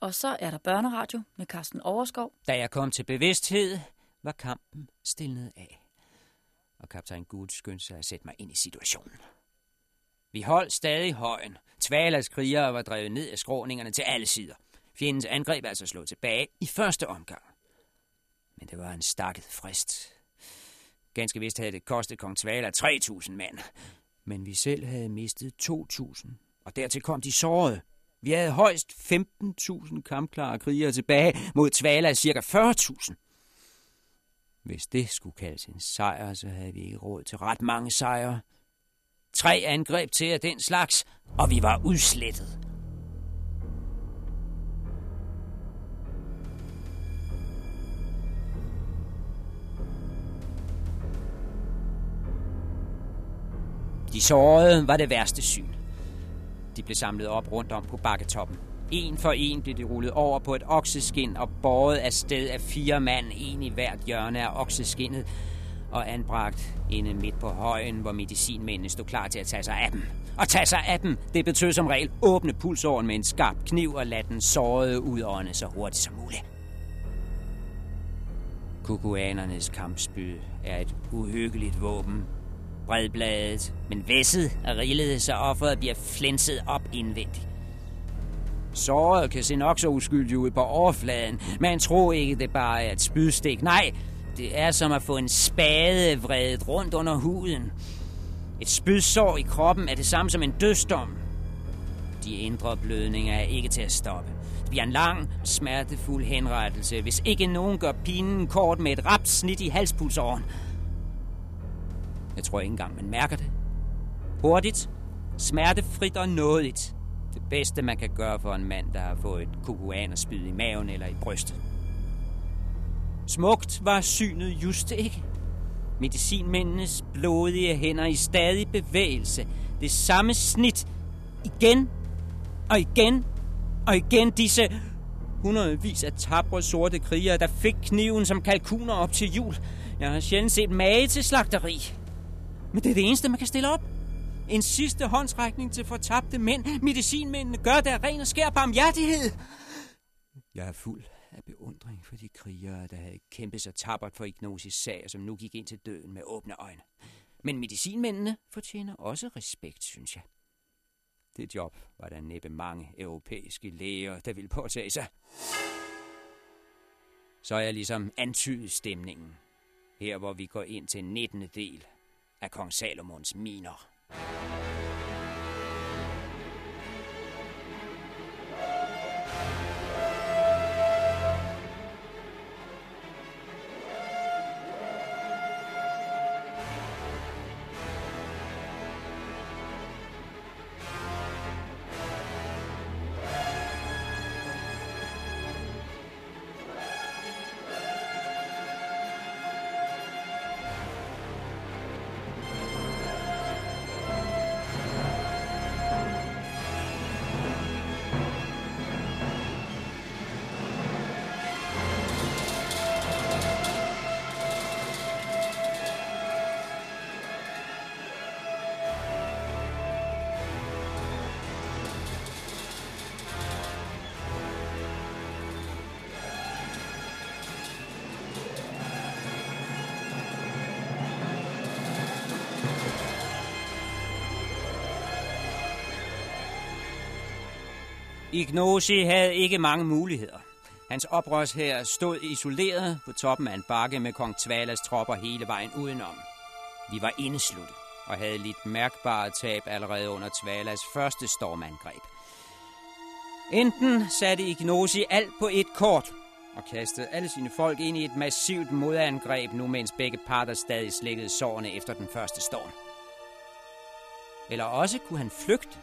Og så er der børneradio med Carsten Overskov. Da jeg kom til bevidsthed, var kampen stillet af. Og kaptajn Gud skyndte sig at sætte mig ind i situationen. Vi holdt stadig højen. Tvalas krigere var drevet ned af skråningerne til alle sider. Fjendens angreb altså slået tilbage i første omgang. Men det var en stakket frist. Ganske vist havde det kostet kong Tvala 3.000 mand. Men vi selv havde mistet 2.000. Og dertil kom de sårede. Vi havde højst 15.000 kampklare krigere tilbage mod Tvala cirka 40.000. Hvis det skulle kaldes en sejr, så havde vi ikke råd til ret mange sejre. Tre angreb til af den slags, og vi var udslettet. De sårede var det værste syn. De blev samlet op rundt om på bakketoppen. En for en blev de rullet over på et okseskin og båret af sted af fire mand, en i hvert hjørne af okseskinnet, og anbragt inde midt på højen, hvor medicinmændene stod klar til at tage sig af dem. Og tage sig af dem, det betød som regel åbne pulsåren med en skarp kniv og lade den sårede udånde så hurtigt som muligt. Kukuanernes kampspyd er et uhyggeligt våben. Bredbladet, men væsset er rillet, så offeret bliver flænset op indvendigt. Såret kan se nok så uskyldig ud på overfladen, men tror ikke, det bare er et spydstik. Nej, det er som at få en spade vredet rundt under huden. Et spydsår i kroppen er det samme som en dødsdom. De indre blødninger er ikke til at stoppe. Det bliver en lang, smertefuld henrettelse, hvis ikke nogen gør pinen kort med et rapt snit i halspulsåren. Jeg tror ikke engang, man mærker det. Hurtigt, smertefrit og nådigt. Det bedste, man kan gøre for en mand, der har fået et kukuanerspyd i maven eller i brystet. Smukt var synet just ikke. Medicinmændenes blodige hænder i stadig bevægelse. Det samme snit. Igen og igen og igen disse hundredvis af tabre sorte krigere, der fik kniven som kalkuner op til jul. Jeg har sjældent set mage til slagteri. Men det er det eneste, man kan stille op. En sidste håndsrækning til fortabte mænd. Medicinmændene gør der ren og skær barmhjertighed. Jeg er fuld af beundring for de krigere, der havde kæmpet sig tabert for Ignosis sag, som nu gik ind til døden med åbne øjne. Men medicinmændene fortjener også respekt, synes jeg. Det job var der næppe mange europæiske læger, der ville påtage sig. Så er jeg ligesom antydet stemningen. Her hvor vi går ind til 19. del af kong Salomons miner. Ignosi havde ikke mange muligheder. Hans oprørshær stod isoleret på toppen af en bakke med kong Tvalas tropper hele vejen udenom. Vi var indesluttet og havde lidt mærkbare tab allerede under Tvalas første stormangreb. Enten satte Ignosi alt på et kort og kastede alle sine folk ind i et massivt modangreb, nu mens begge parter stadig slækkede sårene efter den første storm. Eller også kunne han flygte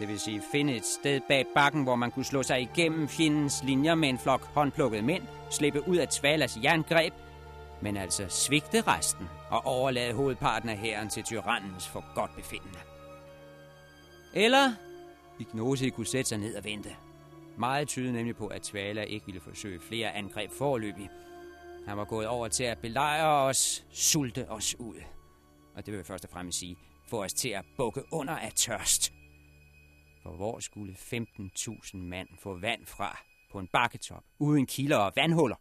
det vil sige finde et sted bag bakken, hvor man kunne slå sig igennem fjendens linjer med en flok håndplukkede mænd, slippe ud af Tvalas jerngreb, men altså svigte resten og overlade hovedparten af hæren til tyrannens for godt befindende. Eller Ignosi kunne sætte sig ned og vente. Meget tyder nemlig på, at Tvala ikke ville forsøge flere angreb forløbig. Han var gået over til at belejre os, sulte os ud. Og det vil jeg først og fremmest sige, få os til at bukke under af tørst. For hvor skulle 15.000 mand få vand fra på en bakketop, uden kilder og vandhuller?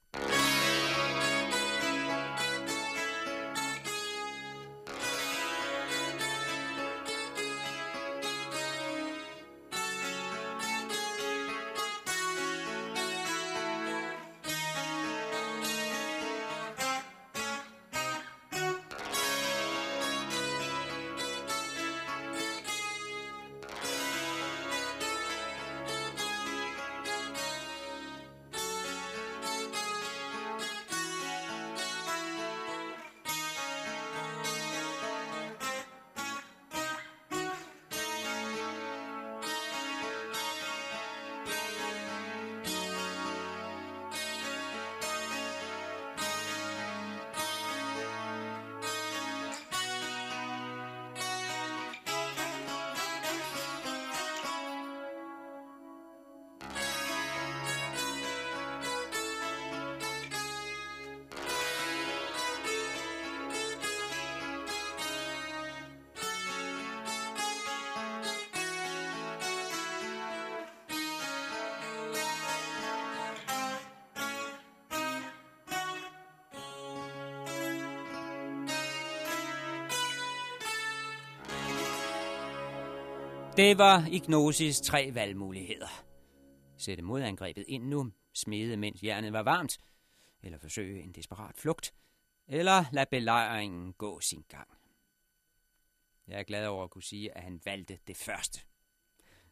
Det var Ignosis tre valgmuligheder. Sætte modangrebet ind nu, smede mens jernet var varmt, eller forsøge en desperat flugt, eller lade belejringen gå sin gang. Jeg er glad over at kunne sige, at han valgte det første.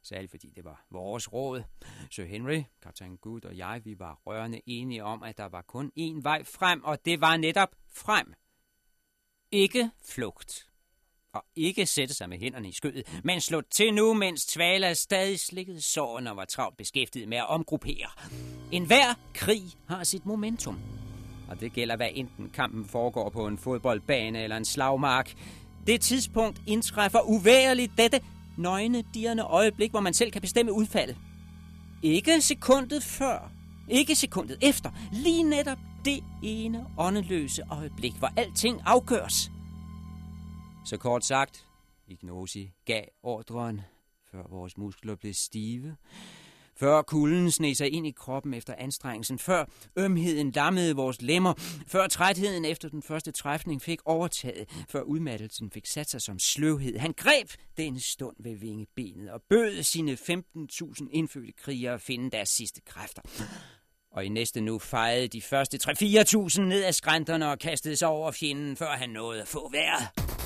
Særligt fordi det var vores råd. Sir Henry, kaptajn Good og jeg, vi var rørende enige om, at der var kun én vej frem, og det var netop frem. Ikke flugt og ikke sætte sig med hænderne i skødet, men slå til nu, mens Tvala stadig slikkede såren og var travlt beskæftiget med at omgruppere. En hver krig har sit momentum. Og det gælder, hvad enten kampen foregår på en fodboldbane eller en slagmark. Det tidspunkt indtræffer uværligt dette nøgne, dirrende øjeblik, hvor man selv kan bestemme udfaldet. Ikke sekundet før, ikke sekundet efter, lige netop det ene åndeløse øjeblik, hvor alting afgøres. Så kort sagt, Ignosi gav ordren, før vores muskler blev stive, før kulden sne sig ind i kroppen efter anstrengelsen, før ømheden lammede vores lemmer, før trætheden efter den første træfning fik overtaget, før udmattelsen fik sat sig som sløvhed. Han greb den stund ved vingebenet og bød sine 15.000 indfødte krigere at finde deres sidste kræfter. Og i næste nu fejede de første 3-4.000 ned af skrænterne og kastede sig over fjenden, før han nåede at få vejret.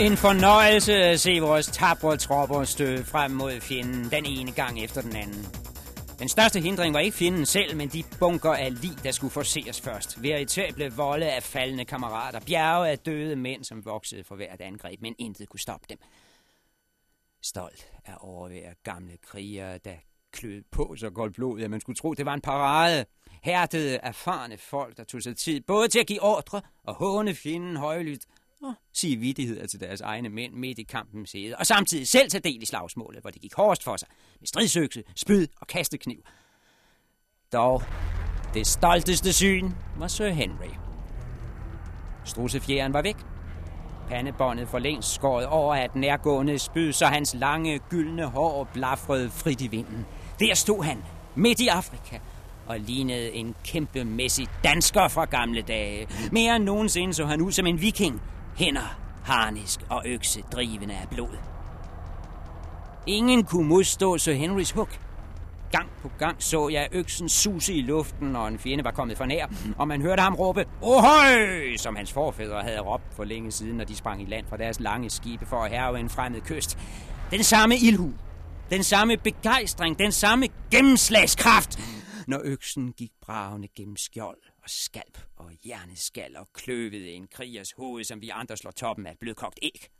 En fornøjelse at se vores tabre tropper støde frem mod fjenden den ene gang efter den anden. Den største hindring var ikke fjenden selv, men de bunker af lig, der skulle forseres først. Veritable volde af faldende kammerater, bjerge af døde mænd, som voksede for hvert angreb, men intet kunne stoppe dem. Stolt af overvære gamle krigere, der klød på så godt blod, at man skulle tro, det var en parade. Hærdede, erfarne folk, der tog sig tid både til at give ordre og håne fjenden højlydt, og sige vidtigheder til deres egne mænd midt i kampens hede, og samtidig selv tage del i slagsmålet, hvor det gik hårdest for sig, med stridsøkse, spyd og kastekniv. Dog, det stolteste syn var Sir Henry. Strussefjeren var væk. Pandebåndet for længst skåret over af den nærgående spyd, så hans lange, gyldne hår blafrede frit i vinden. Der stod han, midt i Afrika, og lignede en kæmpemæssig dansker fra gamle dage. Mere end nogensinde så han ud som en viking, Hænder, harnisk og økse drivende af blod. Ingen kunne modstå Sir Henrys hug. Gang på gang så jeg øksen suse i luften, når en fjende var kommet for nær, og man hørte ham råbe, Ohøj! som hans forfædre havde råbt for længe siden, når de sprang i land fra deres lange skibe for at herve en fremmed kyst. Den samme ildhu, den samme begejstring, den samme gennemslagskraft, når øksen gik bravende gennem skjold og skalp og hjerneskal og kløvede en krigers hoved, som vi andre slår toppen af et blødkogt æg.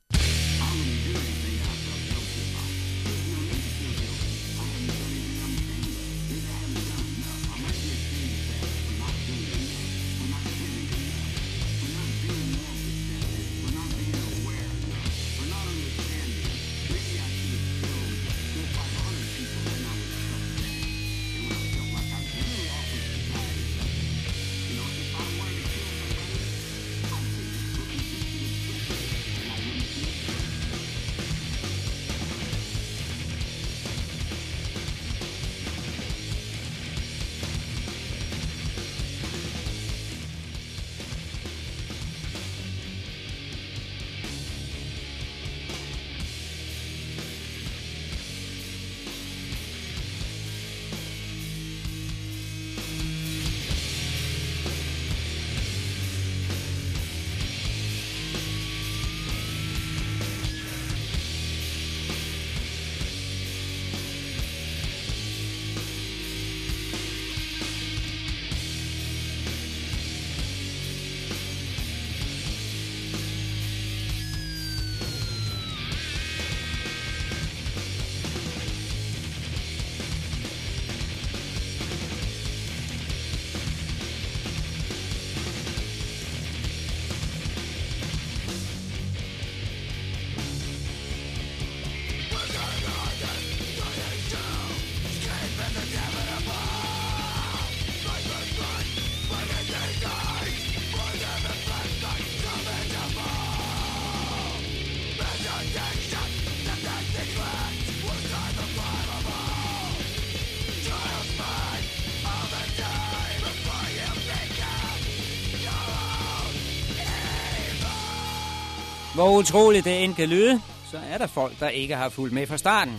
Hvor utroligt det end kan lyde, så er der folk, der ikke har fulgt med fra starten.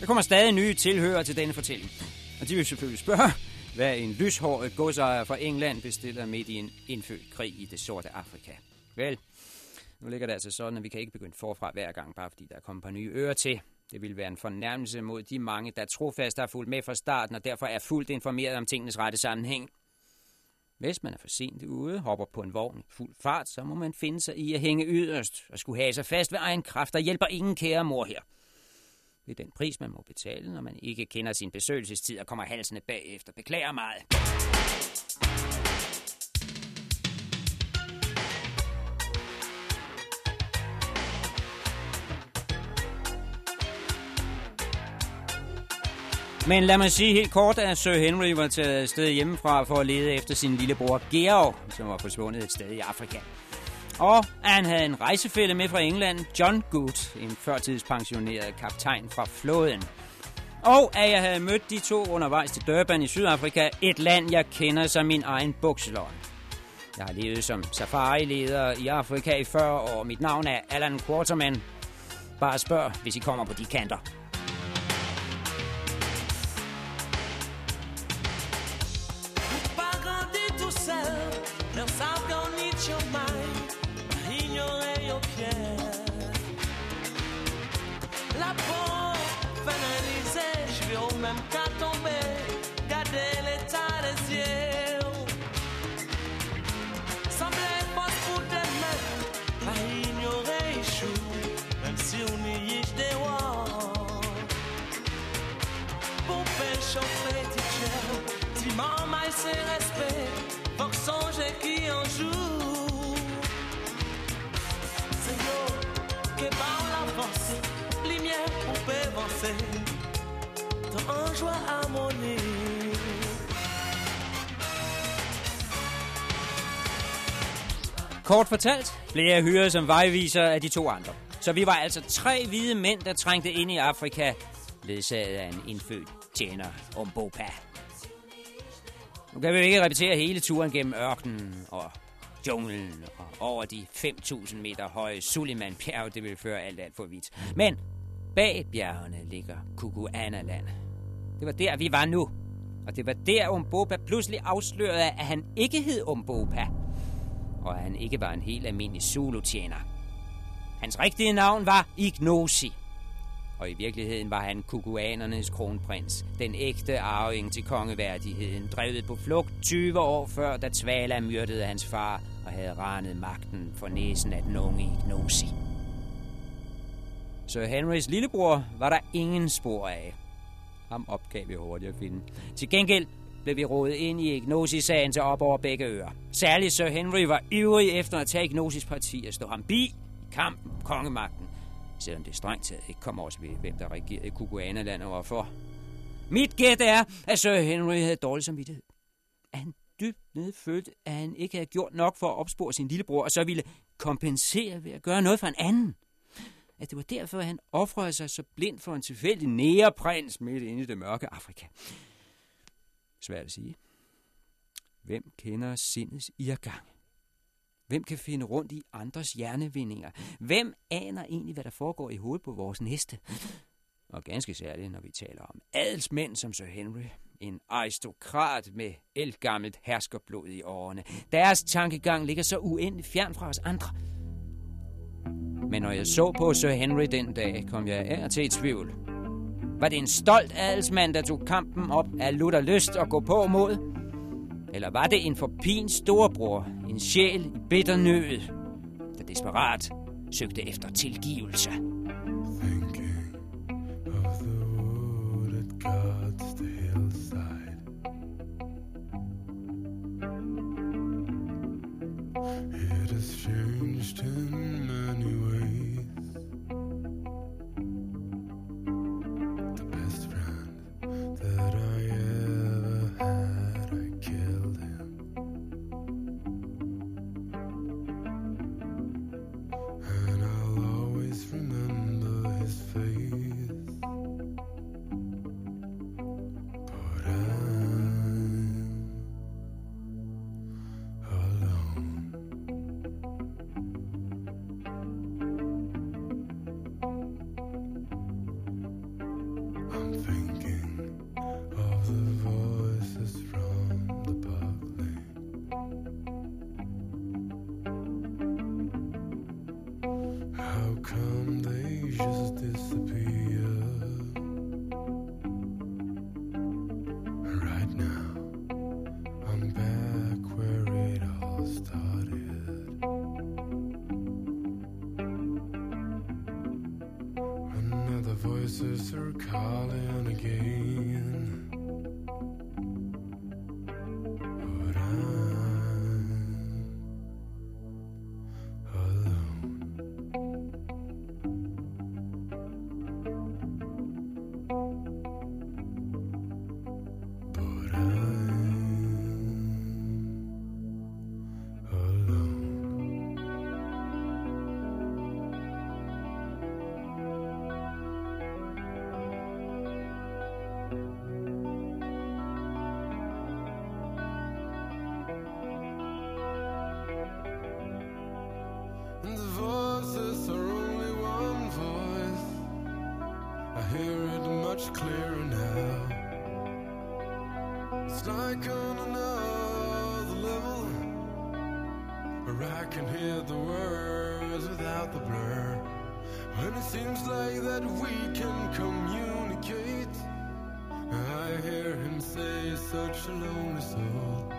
Der kommer stadig nye tilhører til denne fortælling. Og de vil selvfølgelig spørge, hvad en lyshåret godsejer fra England bestiller midt i en indfødt krig i det sorte Afrika. Vel, nu ligger det altså sådan, at vi kan ikke begynde forfra hver gang, bare fordi der er kommet et par nye ører til. Det vil være en fornærmelse mod de mange, der trofast har fulgt med fra starten, og derfor er fuldt informeret om tingenes rette sammenhæng. Hvis man er for sent ude, hopper på en vogn i fuld fart, så må man finde sig i at hænge yderst og skulle have sig fast ved egen kraft, der hjælper ingen kære mor her. Det er den pris, man må betale, når man ikke kender sin besøgelsestid og kommer halsene bagefter. Beklager meget. Men lad mig sige helt kort, at Sir Henry var taget afsted hjemmefra for at lede efter sin lillebror Georg, som var forsvundet et sted i Afrika. Og han havde en rejsefælde med fra England, John Good, en førtidspensioneret kaptajn fra flåden. Og at jeg havde mødt de to undervejs til Durban i Sydafrika, et land, jeg kender som min egen bukselånd. Jeg har levet som safari-leder i Afrika i 40 år. Mit navn er Alan Quarterman. Bare spørg, hvis I kommer på de kanter. Danser Dans un joie harmonie Kort fortalt blev jeg hyret som vejviser af de to andre. Så vi var altså tre hvide mænd, der trængte ind i Afrika, ledsaget af en indfødt tjener om Bopa. Nu kan vi jo ikke repetere hele turen gennem ørkenen og junglen og over de 5.000 meter høje Suliman-bjerg. Det vil føre alt alt for vidt. Men bag bjergene ligger Kukuana-land. Det var der, vi var nu. Og det var der, Umbopa pludselig afslørede, at han ikke hed Umbopa og at han ikke var en helt almindelig Zulu-tjener. Hans rigtige navn var Ignosi, og i virkeligheden var han kukuanernes kronprins, den ægte arving til kongeværdigheden, drevet på flugt 20 år før, da Tvala myrdede hans far og havde ranet magten for næsen af den unge Ignosi. Sir Henrys lillebror var der ingen spor af. Ham opgav vi hurtigt at finde. Til gengæld blev vi rodet ind i Ignosis-sagen til op over begge ører. Særligt Sir Henry var ivrig efter at tage Ignosis parti og stå ham bi i kampen kongemagten. Selvom det strengt taget ikke kom også ved, hvem der regerede i Kukuana-land og hvorfor. Mit gæt er, at Sir Henry havde dårlig samvittighed. Han dybt nede følte, at han ikke havde gjort nok for at opspore sin lillebror, og så ville kompensere ved at gøre noget for en anden. At det var derfor, at han offrede sig så blind for en tilfældig næreprins midt inde i det mørke Afrika. Svært at sige. Hvem kender sindets irgang? Hvem kan finde rundt i andres hjernevindinger? Hvem aner egentlig, hvad der foregår i hovedet på vores næste? Og ganske særligt, når vi taler om adelsmænd som Sir Henry. En aristokrat med elgammelt herskerblod i årene. Deres tankegang ligger så uendeligt fjern fra os andre. Men når jeg så på Sir Henry den dag, kom jeg af til et tvivl. Var det en stolt adelsmand, der tog kampen op af lutter lyst og gå på mod? Eller var det en forpin storebror, en sjæl i bitter nød, der desperat søgte efter tilgivelse? Thinking of the wood at God's hillside It has changed in can hear the words without the blur. When it seems like that we can communicate, I hear him say, such a lonely soul.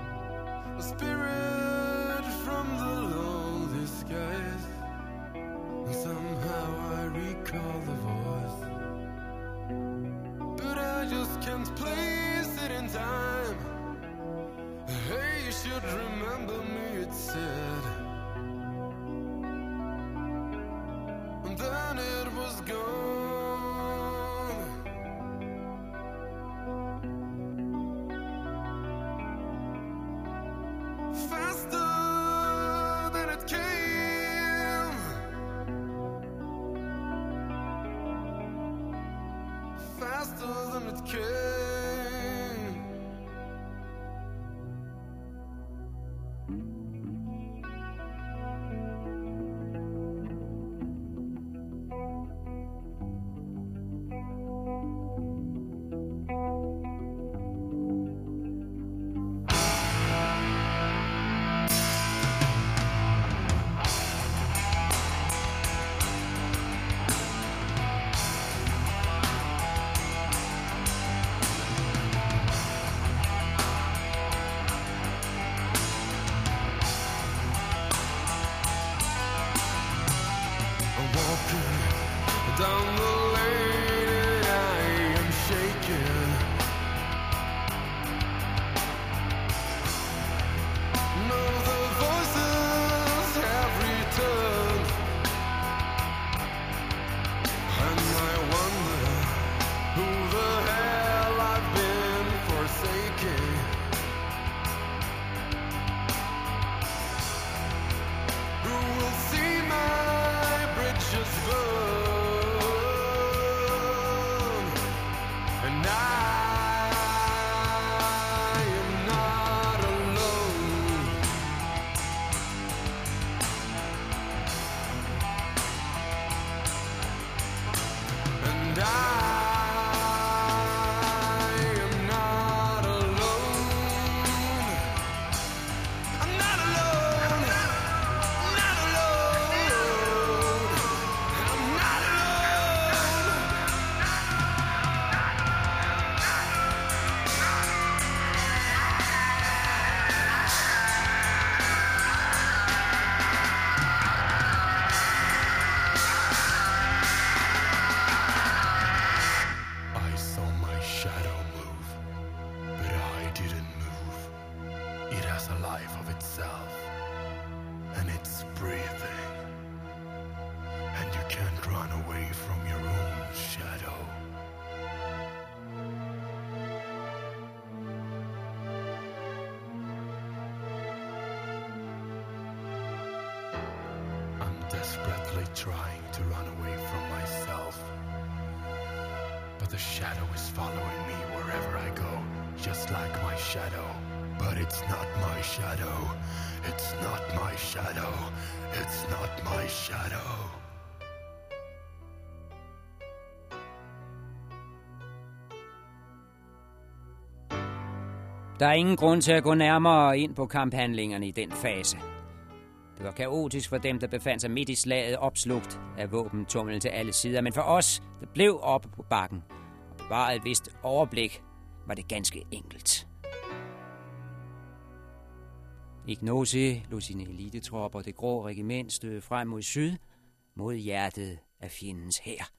A spirit from the lonely skies. And somehow I recall the voice. But I just can't place it in time. Hey, you should remember me, it said. It just good. Der er ingen grund til at gå nærmere ind på kamphandlingerne i den fase. Det var kaotisk for dem, der befandt sig midt i slaget, opslugt af våbentummel til alle sider. Men for os, der blev oppe på bakken og bevarede et vist overblik, var det ganske enkelt. Ignosi lod sine elitetropper det grå regiment støde frem mod syd, mod hjertet af fjendens hær.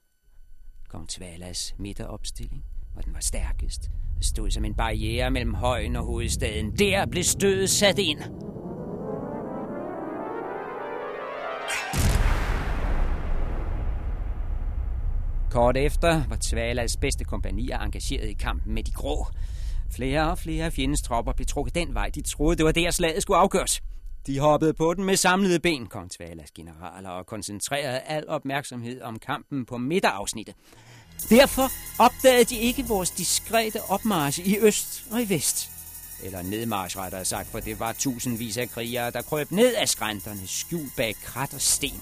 Kong Tvalas midteropstilling, hvor den var stærkest, stod som en barriere mellem højen og hovedstaden. Der blev stødet sat ind. Kort efter var Tvalas bedste kompanier engageret i kampen med de grå. Flere og flere af fjendens tropper blev trukket den vej. De troede, det var der slaget skulle afgøres. De hoppede på den med samlede ben, kong Tvalas generaler, og koncentrerede al opmærksomhed om kampen på midterafsnittet. Derfor opdagede de ikke vores diskrete opmarch i øst og i vest. Eller nedmarsch rettere sagt, for det var tusindvis af krigere, der krøb ned af skrænterne, skjult bag krat og sten.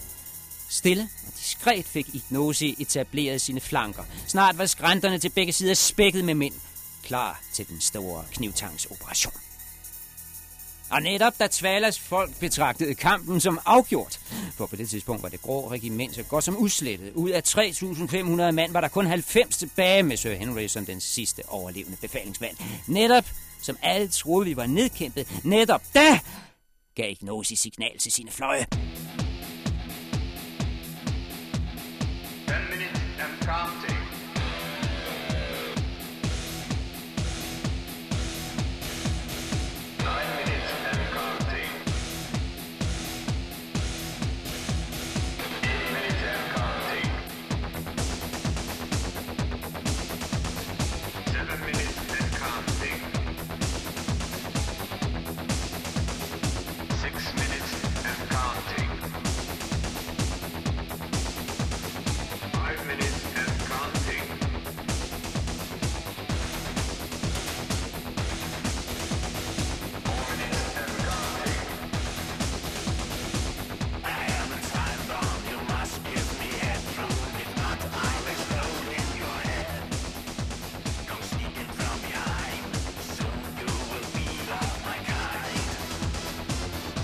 Stille og diskret fik Ignosi etableret sine flanker. Snart var skrænterne til begge sider spækket med mænd, klar til den store knivtangsoperation. Og netop da Tvalas folk betragtede kampen som afgjort, for på det tidspunkt var det grå regiment så godt som udslettet. Ud af 3.500 mand var der kun 90 tilbage med Sir Henry som den sidste overlevende befalingsmand. Netop som alle troede, vi var nedkæmpet, netop da gav Ignosi signal til sine fløje. 10 minute and counting.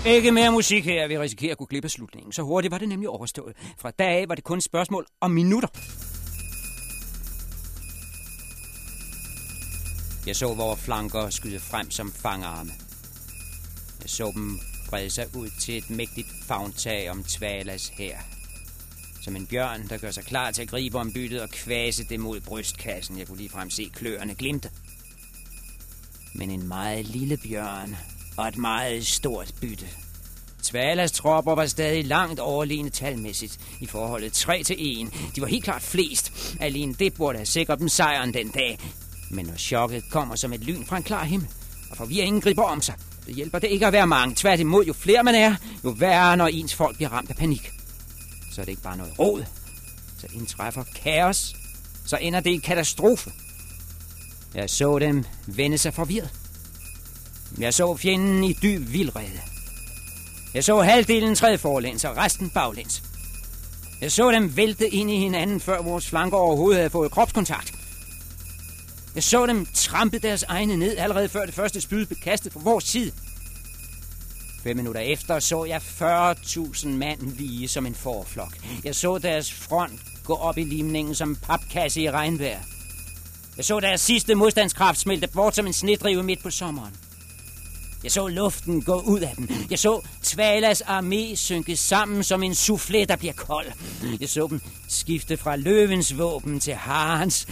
Ikke mere musik her, vi risikerer at kunne klippe slutningen. Så hurtigt var det nemlig overstået. Fra dag af var det kun et spørgsmål om minutter. Jeg så vores flanker skyde frem som fangarme. Jeg så dem brede sig ud til et mægtigt fagntag om Tvalas her. Som en bjørn, der gør sig klar til at gribe om byttet og kvase det mod brystkassen. Jeg kunne lige frem se kløerne glimte. Men en meget lille bjørn og et meget stort bytte. Tvalas tropper var stadig langt overlegne talmæssigt i forholdet 3 til 1. De var helt klart flest. Alene det burde have sikret dem sejren den dag. Men når chokket kommer som et lyn fra en klar himmel, og forvirringen griber om sig, det hjælper det ikke at være mange. Tværtimod, jo flere man er, jo værre, når ens folk bliver ramt af panik. Så er det ikke bare noget råd. Så indtræffer kaos. Så ender det i katastrofe. Jeg så dem vende sig forvirret. Jeg så fjenden i dyb vildrede. Jeg så halvdelen træde forlæns og resten baglæns. Jeg så dem vælte ind i hinanden, før vores flanker overhovedet havde fået kropskontakt. Jeg så dem trampe deres egne ned, allerede før det første spyd blev kastet fra vores side. Fem minutter efter så jeg 40.000 mand vige som en forflok. Jeg så deres front gå op i limningen som papkasse i regnvejr. Jeg så deres sidste modstandskraft smelte bort som en snedrive midt på sommeren. Jeg så luften gå ud af dem. Jeg så Tvalas armé synke sammen som en soufflé, der bliver kold. Jeg så dem skifte fra løvens våben til harens.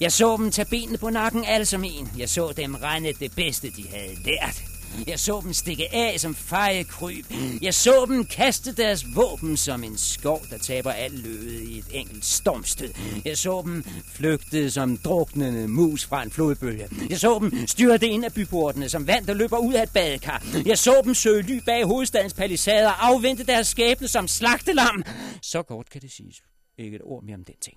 Jeg så dem tage benene på nakken alle som en. Jeg så dem rende det bedste, de havde lært. Jeg så dem stikke af som fejekryb. Jeg så dem kaste deres våben som en skov, der taber al løvet i et enkelt stormstød. Jeg så dem flygte som druknende mus fra en flodbølge. Jeg så dem styrte ind af byportene som vand, der løber ud af et badekar. Jeg så dem søge ly bag hovedstadens palisader og afvente deres skæbne som slagtelam. Så kort kan det siges. Ikke et ord mere om den ting.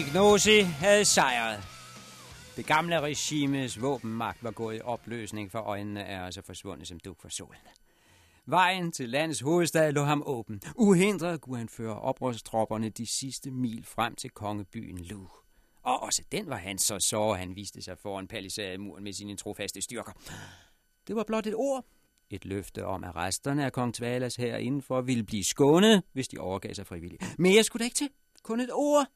Ignosi havde sejret. Det gamle regimes våbenmagt var gået i opløsning for øjnene af altså forsvundet som duk for solen. Vejen til landets hovedstad lå ham åben. Uhindret kunne han føre oprørstropperne de sidste mil frem til kongebyen Lu. Og også den var han så så, han viste sig foran palisademuren med sine trofaste styrker. Det var blot et ord. Et løfte om, at resterne af kong Tvalas her indenfor ville blive skånet, hvis de overgav sig frivilligt. Mere skulle der ikke til. Kun et ord.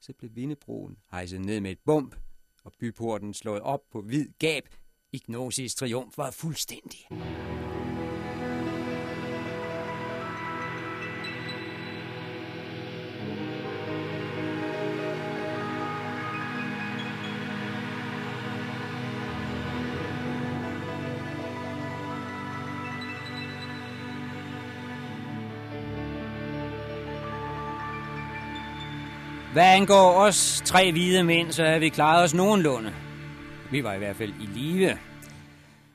Så blev vindebroen hejset ned med et bump, og byporten slået op på hvid gab. Ignosis triumf var fuldstændig. Hvad angår os tre hvide mænd, så havde vi klaret os nogenlunde. Vi var i hvert fald i live.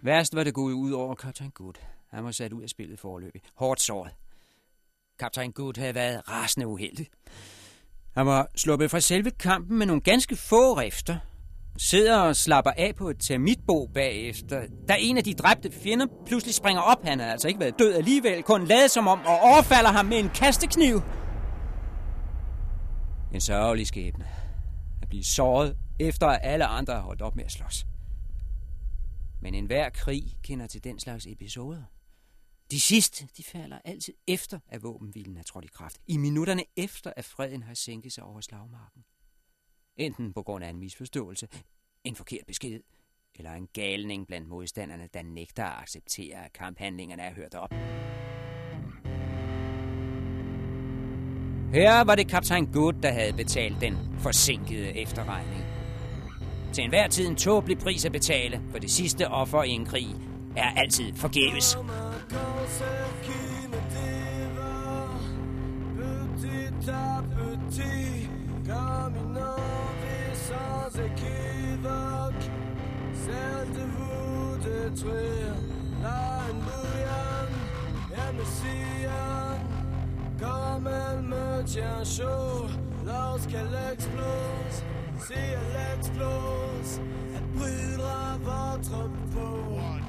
Værst var det gået ud over kaptajn Good. Han var sat ud af spillet forløbig. Hårdt såret. Kaptajn Good havde været rasende uheldig. Han var sluppet fra selve kampen med nogle ganske få rifter. Sidder og slapper af på et termitbo bagefter. Da en af de dræbte fjender pludselig springer op. Han har altså ikke været død alligevel, kun lavet som om og overfalder ham med en kastekniv. En sørgelig skæbne. At blive såret, efter at alle andre har holdt op med at slås. Men enhver krig kender til den slags episoder. De sidste, de falder altid efter, at våbenhvilen er trådt i kraft. I minutterne efter, at freden har sænket sig over slagmarken. Enten på grund af en misforståelse, en forkert besked, eller en galning blandt modstanderne, der nægter at acceptere, at kamphandlingerne er hørt op. Her var det kaptajn Good, der havde betalt den forsinkede efterregning. Til enhver tid en tåbelig pris at betale, for det sidste offer i en krig er altid forgæves. Comme elle me tient chaud lorsqu'elle explose. Si elle explose, elle brûlera votre peau.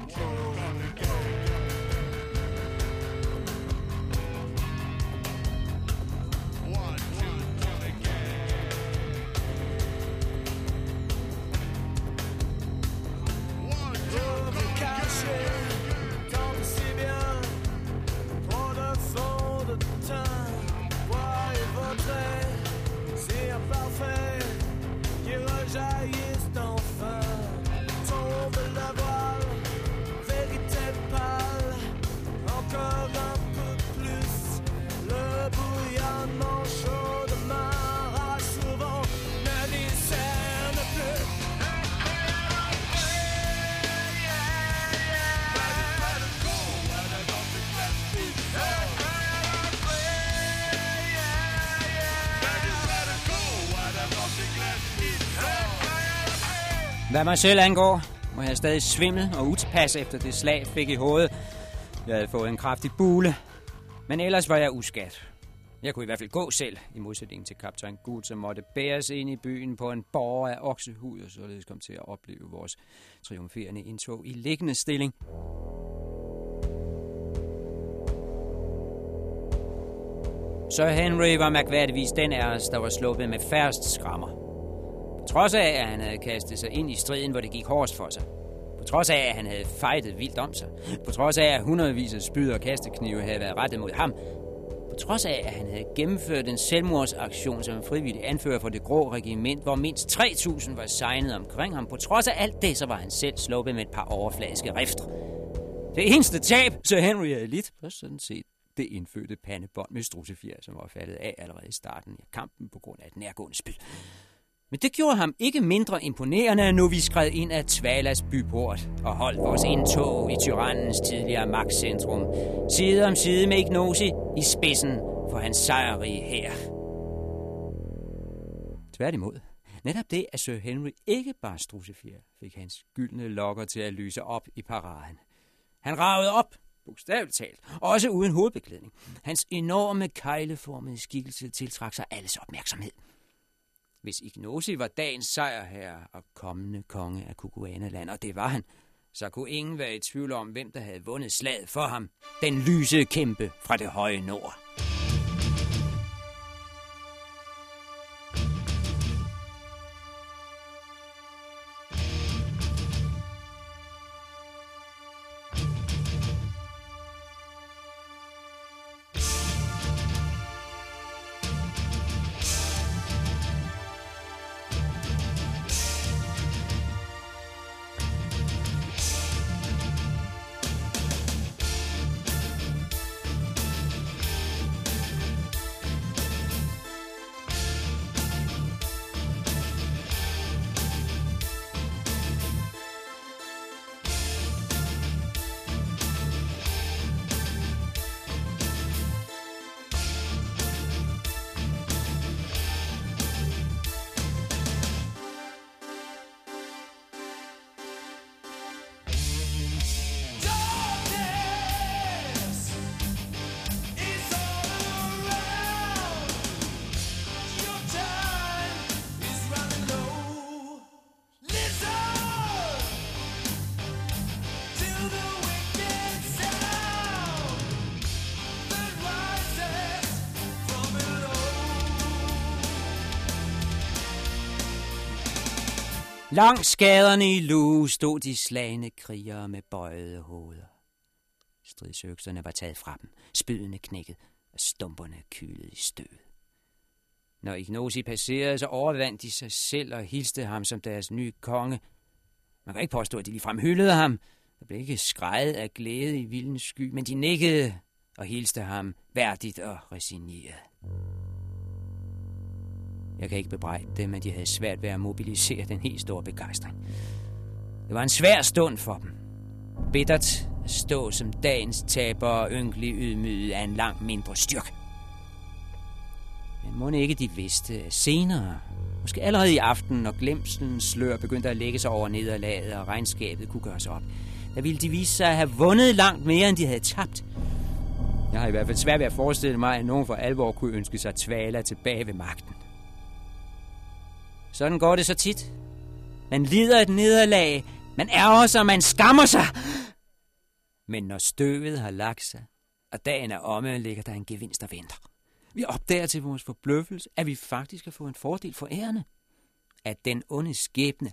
Hvad mig selv angår, må jeg stadig svimmel og utilpas efter det slag, jeg fik i hovedet. Jeg havde fået en kraftig bule, men ellers var jeg uskat. Jeg kunne i hvert fald gå selv, i modsætning til kaptajn Gud, som måtte bæres ind i byen på en borger af oksehud, og således kom til at opleve vores triumferende indtog i liggende stilling. Sir Henry var mærkværdigvis den af os, der var sluppet med færrest skrammer. På trods af, at han havde kastet sig ind i striden, hvor det gik hårdest for sig. På trods af, at han havde fejtet vildt om sig. På trods af, at hundredvis af spyd og kasteknive havde været rettet mod ham. På trods af, at han havde gennemført en selvmordsaktion som en frivillig anfører for det grå regiment, hvor mindst 3.000 var signet omkring ham. På trods af alt det, så var han selv sluppet med et par overfladiske rifter. Det eneste tab, så Henry havde lidt, var sådan set det indfødte pandebånd med strussefjer, som var faldet af allerede i starten af kampen på grund af et nærgående spil. Men det gjorde ham ikke mindre imponerende, nu vi skred ind af Tvalas byport og holdt vores indtog i tyrannens tidligere magtcentrum, side om side med Ignosi i spidsen for hans sejrige her. Tværtimod, netop det, at Sir Henry ikke bare strussefjer, fik hans gyldne lokker til at lyse op i paraden. Han ragede op, bogstaveligt talt, også uden hovedbeklædning. Hans enorme kejleformede skikkelse tiltrak sig alles opmærksomhed. Hvis Ignosi var dagens sejrherre og kommende konge af Kukuanaland, og det var han, så kunne ingen være i tvivl om, hvem der havde vundet slaget for ham. Den lyse kæmpe fra det høje nord. Langs skaderne i luge stod de slagne krigere med bøjede hoveder. Stridsøkserne var taget fra dem, spydene knækket og stumperne kylet i støvet. Når Ignosi passerede, så overvandt de sig selv og hilste ham som deres nye konge. Man kan ikke påstå, at de ligefrem hyldede ham. Der blev ikke skrejet af glæde i vildens sky, men de nikkede og hilste ham værdigt og resigneret. Jeg kan ikke bebrejde dem, at de havde svært ved at mobilisere den helt store begejstring. Det var en svær stund for dem. Bittert at stå som dagens taber og ynkelig ydmyget af en langt mindre styrk. Men må ikke de vidste at senere, måske allerede i aften, når glemselens slør begyndte at lægge sig over nederlaget og regnskabet kunne gøres op, der ville de vise sig at have vundet langt mere, end de havde tabt. Jeg har i hvert fald svært ved at forestille mig, at nogen for alvor kunne ønske sig Tvala tilbage ved magten. Sådan går det så tit. Man lider et nederlag, man ærger sig, man skammer sig. Men når støvet har lagt sig, og dagen er omme, ligger der en gevinst der venter. Vi opdager til vores forbløffelse, at vi faktisk har fået en fordel for ærende. At den onde skæbne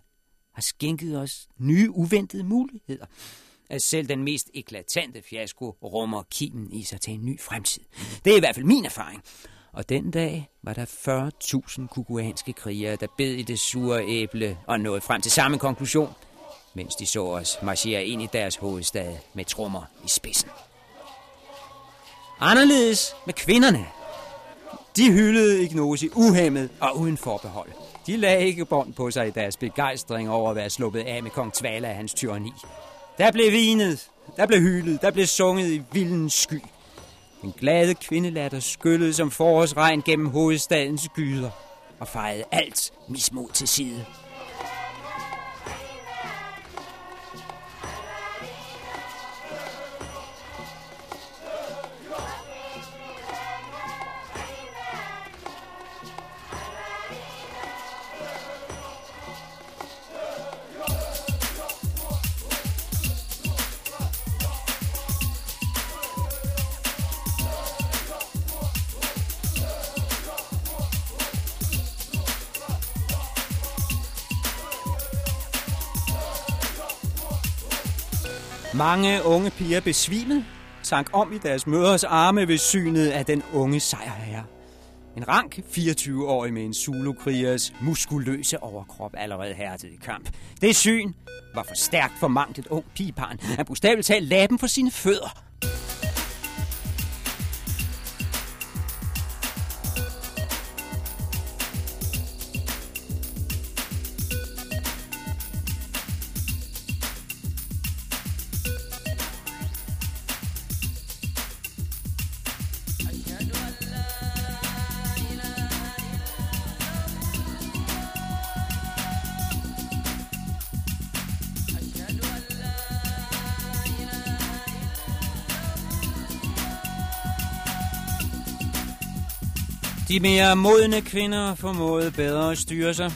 har skænket os nye uventede muligheder. At selv den mest eklatante fiasko rummer kimen i sig til en ny fremtid. Det er i hvert fald min erfaring. Og den dag var der 40.000 kukuanske krigere, der bed i det sure æble og nåede frem til samme konklusion, mens de så os marchere ind i deres hovedstad med trommer i spidsen. Anderledes med kvinderne. De hyldede Ignosi uhemmet og uden forbehold. De lagde ikke bånd på sig i deres begejstring over at være sluppet af med kong Tvala og hans tyranni. Der blev vinet, der blev hyldet, der blev sunget i vildens sky. Den glade kvindelatter skyllede som forårsregn gennem hovedstadens gyder og fejede alt mismod til side. Mange unge piger besvimede, sank om i deres mødres arme ved synet af den unge sejrherre. En rank 24-årig med en Zulu-krigers muskuløse overkrop allerede hærdet i kamp. Det syn var for stærkt for mangt et ung pigebarn. Han bogstaveligt talt lagde dem for sine fødder. De mere modne kvinder formåede bedre at styre sig.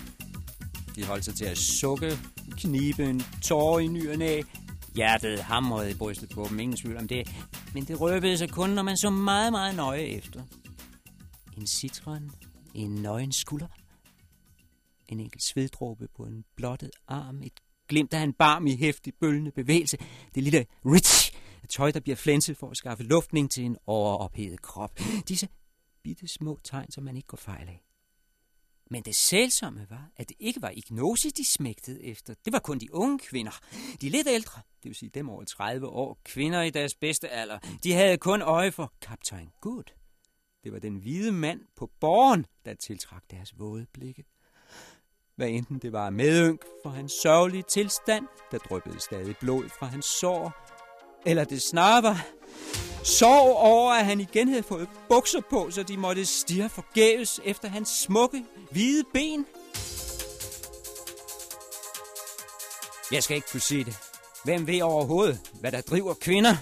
De holdt sig til at sukke, knibe en tårer i nyerne af. Hjertet hamrede i brystet på dem, ingen tvivl om det. Men det røbede sig kun, når man så meget, meget nøje efter. En citron, en nøgen skulder, en enkelt sveddråbe på en blottet arm, et glimt af en barm i hæftig bølgende bevægelse, det lille rich tøj, der bliver flænset for at skaffe luftning til en overophedet krop. Disse bitte små tegn, som man ikke går fejl af. Men det sælsomme var, at det ikke var ignosis, de smægtede efter. Det var kun de unge kvinder. De lidt ældre, det vil sige dem over 30 år, kvinder i deres bedste alder, de havde kun øje for kaptajn Good. Det var den hvide mand på borgen, der tiltrak deres våde blikke. Hvad enten det var medynk for hans sørgelige tilstand, der dryppede stadig blod fra hans sår, eller det snarere var sorg over, at han igen havde fået bukser på, så de måtte stirre forgæves efter hans smukke, hvide ben. Jeg skal ikke kunne sige det. Hvem ved overhovedet, hvad der driver kvinder?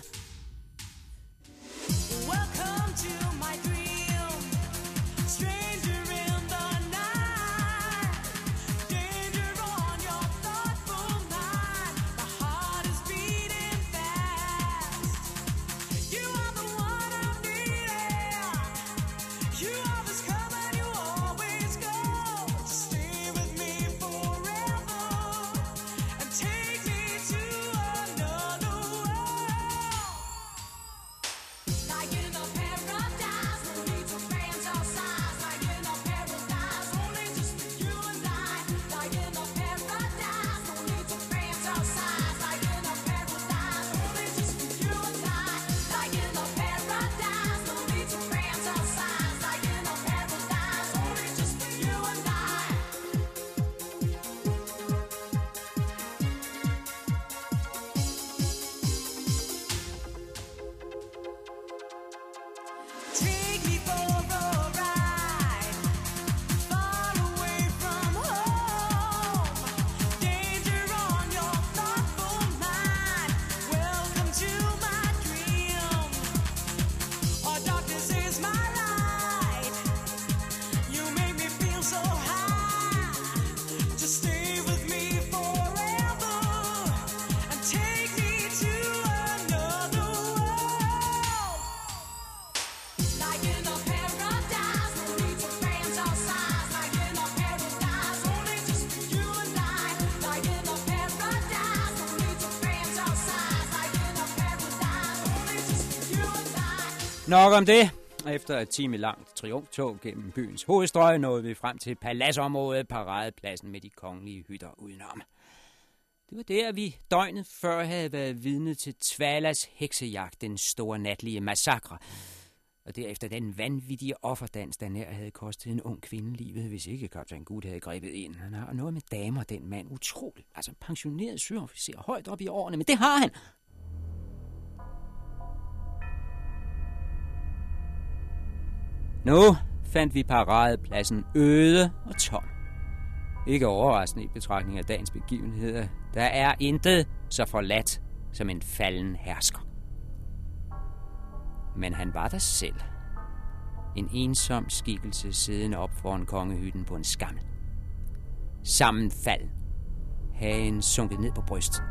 Nok om det. Efter et time langt triumftog gennem byens hovedstrøg nåede vi frem til paladsområdet, paradepladsen med de kongelige hytter udenom. Det var der, vi døgnet før havde været vidne til Tvalas heksejagt, den store natlige massakre. Og derefter den vanvittige offerdans, der nær havde kostet en ung kvinde livet, hvis ikke kaptajn Gud havde grebet ind. Han har noget med damer, den mand. Utroligt. Altså en pensioneret søofficer, højt op i årene, men det har han. Nu fandt vi paradepladsen øde og tom. Ikke overraskende i betragtning af dagens begivenheder. Der er intet så forladt som en falden hersker. Men han var der selv. En ensom skikkelse siddende op foran kongehytten på en skammel. Sammenfald. Hagen sunket ned på brystet.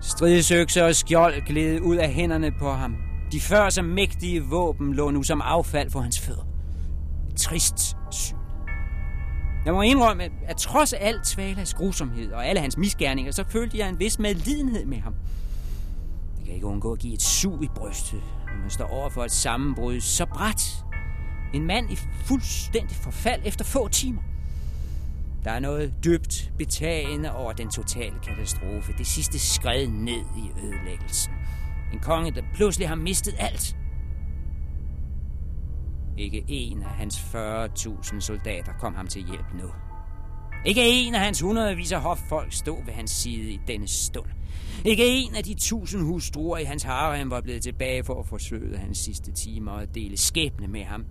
Stridsøkser og skjold gled ud af hænderne på ham. De før så mægtige våben lå nu som affald for hans fødder. Et trist syn. Jeg må indrømme, at, at trods alt Tvalas grusomhed og alle hans misgerninger, så følte jeg en vis medlidenhed med ham. Det kan ikke undgå at give et sug i brystet, når man står over for et sammenbrud så bræt. En mand i fuldstændig forfald efter få timer. Der er noget dybt betagende over den totale katastrofe. Det sidste skred ned i ødelæggelsen. En konge, der pludselig har mistet alt. Ikke en af hans 40.000 soldater kom ham til hjælp nu. Ikke en af hans hundredvis af hoffolk stod ved hans side i denne stund. Ikke en af de tusind hustruer i hans harem var blevet tilbage for at forsøge hans sidste timer og dele skæbne med ham.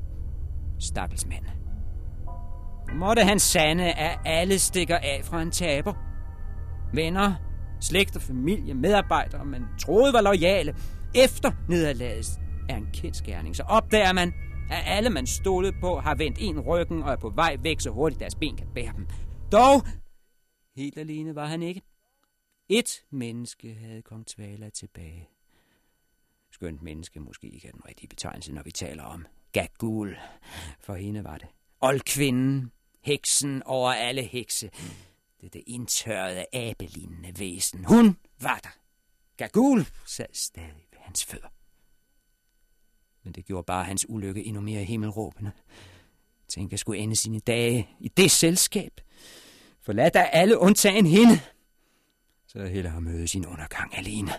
Stakkels mand. Måtte han sande, at alle stikker af fra en taber. Venner, slægt og familie, medarbejdere, man troede var lojale, efter nederlaget er en kendskærning, så opdager man, At alle, man stolede på, har vendt en ryggen og er på vej væk, så hurtigt deres ben kan bære dem. Dog, helt alene var han ikke. Et menneske havde kong Tvala tilbage. Skønt menneske måske ikke er den rigtige betegnelse, når vi taler om Gagul. For hende var det. Oldkvinden, heksen over alle hekse. Det det indtørrede, abelignende væsen. Hun var der. Gagul sad stadig ved hans fødder. Men det gjorde bare hans ulykke endnu mere himmelråbende. Tænk at skulle ende sine dage i det selskab. Forlad da alle undtagen hende. Så hellere møde sin undergang alene.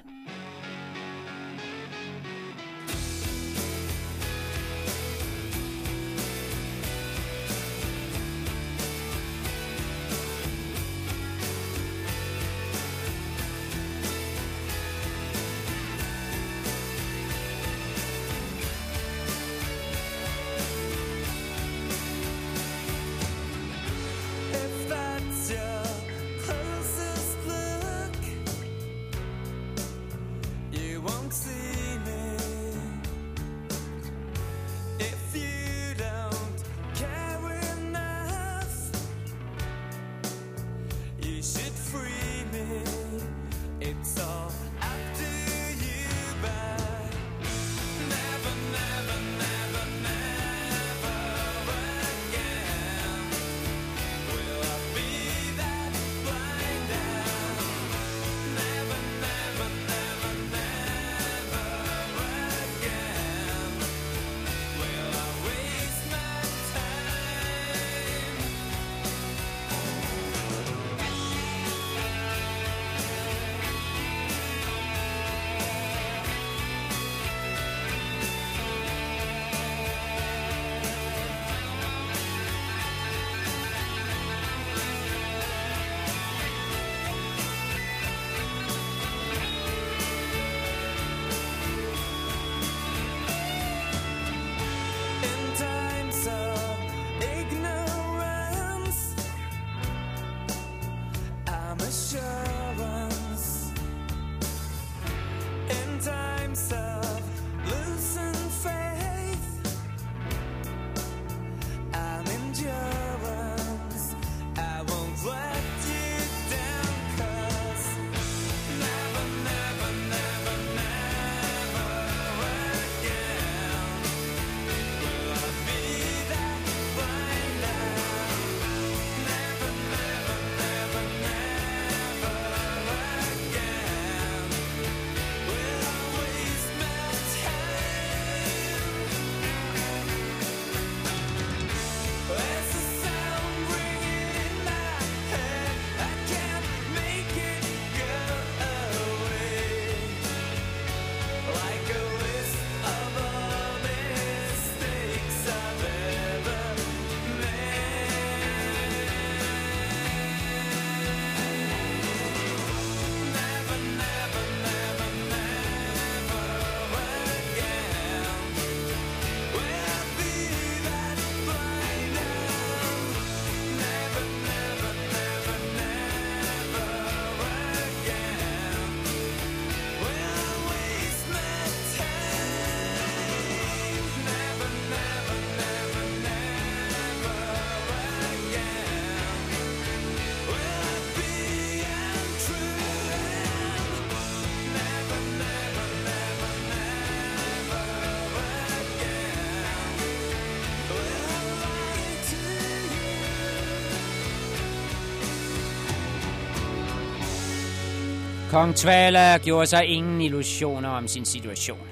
Kong Tvala gjorde sig ingen illusioner om sin situation.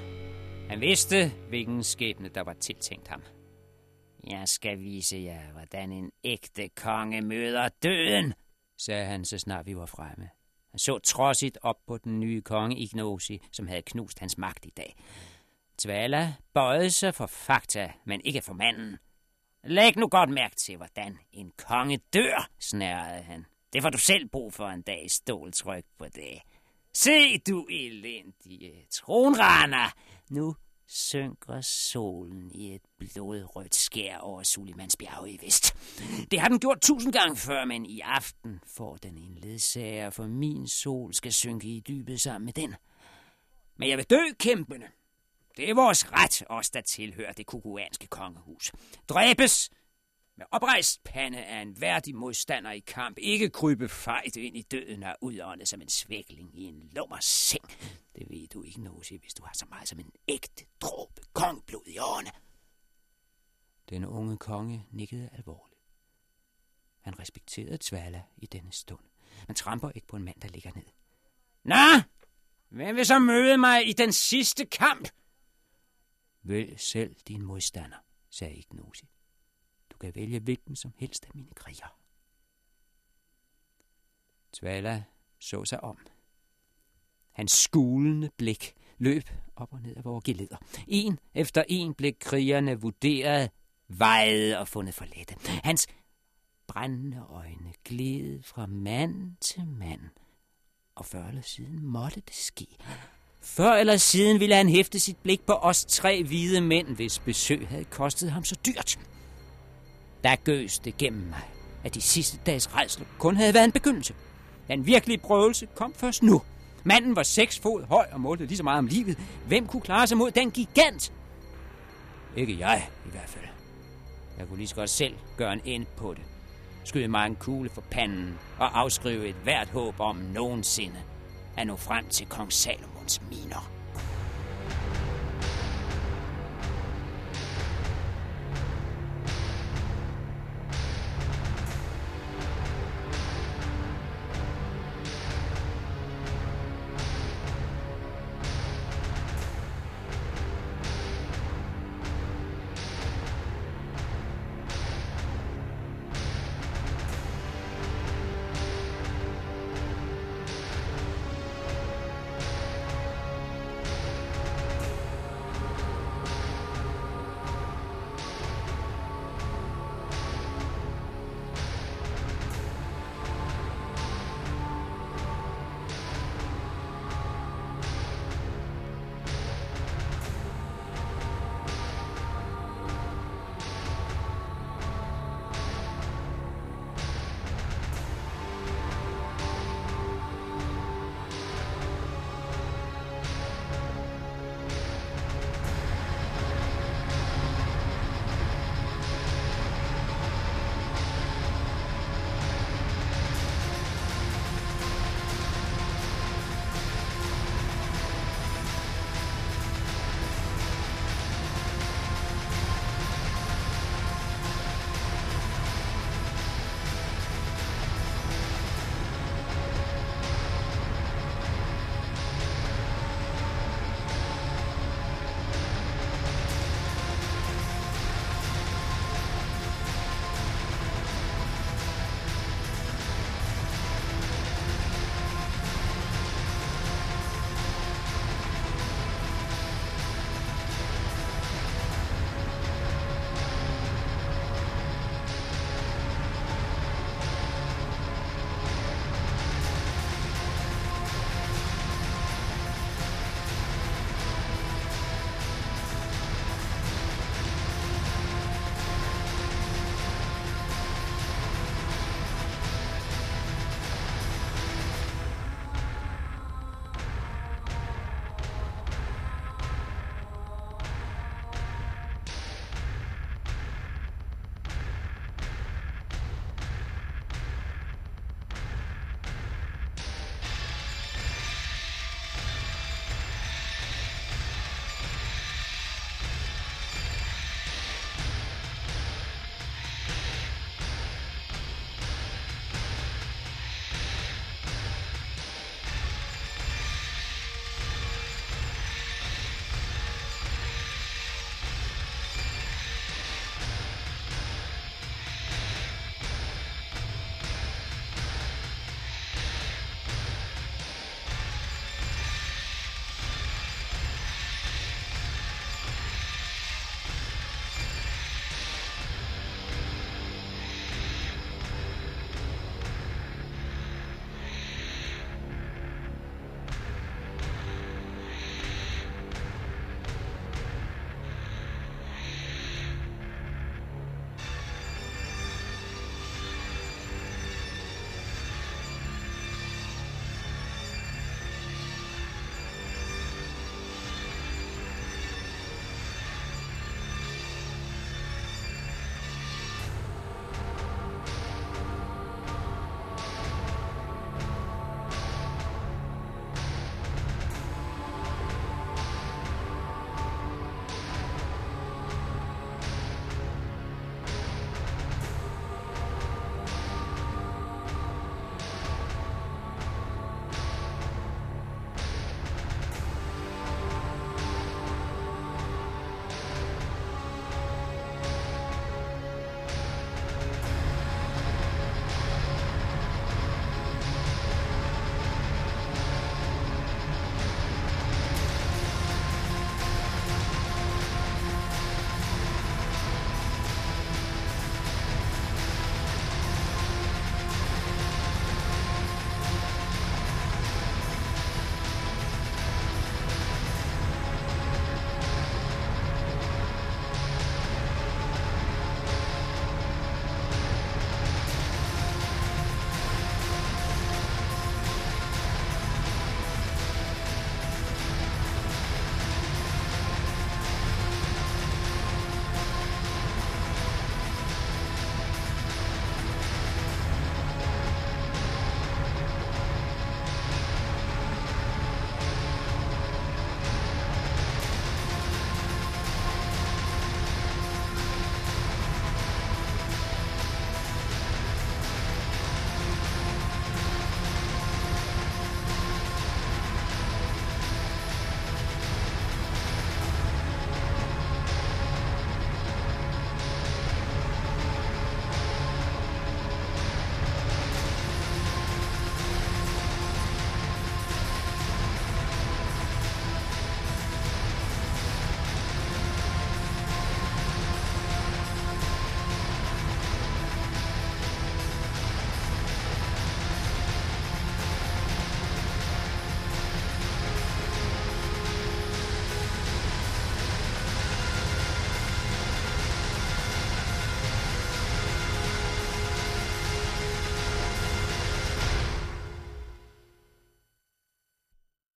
Han vidste, hvilken skæbne der var tiltænkt ham. Jeg skal vise jer, hvordan en ægte konge møder døden, sagde han, så snart vi var fremme. Han så trodsigt op på den nye konge Ignosi, som havde knust hans magt i dag. Tvala bøjede sig for fakta, men ikke for manden. Læg nu godt mærke til, hvordan en konge dør, snærede han. Det får du selv brug for en dag ståltryk på det. Se, du elendige tronraner! Nu synker solen i et blodrødt skær over Sulimans bjerge i vest. Det har den gjort tusind gange før, men i aften får den en ledsager, for min sol skal synke i dybet sammen med den. Men jeg vil dø kæmpende. Det er vores ret, os der tilhører det kukuanske kongehus. Dræbes med oprejst pande af en værdig modstander i kamp. Ikke krybe fejt ind i døden og udånde som en svækling i en lummer seng. Det ved du ikke, Nosi, hvis du har så meget som en ægte dråbe kongblod i årene. Den unge konge nikkede alvorligt. Han respekterede Tvala i denne stund. Man tramper ikke på en mand, der ligger ned. Nå, hvem vil så møde mig i den sidste kamp? Vælg selv din modstander, sagde Ignosi. Kan vælge hvilken som helst af mine kriger. Tvala så sig om. Hans skulende blik løb op og ned af vores geleder. En efter en blev krigerne vurderet, vejet og fundet for lette. Hans brændende øjne gled fra mand til mand, og før eller siden måtte det ske. Før eller siden ville han hæfte sit blik på os tre hvide mænd, hvis besøg havde kostet ham så dyrt. Der gøs det gennem mig, at de sidste dages redsel kun havde været en begyndelse. Den virkelige prøvelse kom først nu. Manden var seks fod høj og målte lige så meget om livet. Hvem kunne klare sig mod den gigant? Ikke jeg, i hvert fald. Jeg kunne lige så godt selv gøre en ende på det. Skyde mig en kugle for panden og afskrive et hvert håb om nogensinde at nå frem til kong Salomons miner.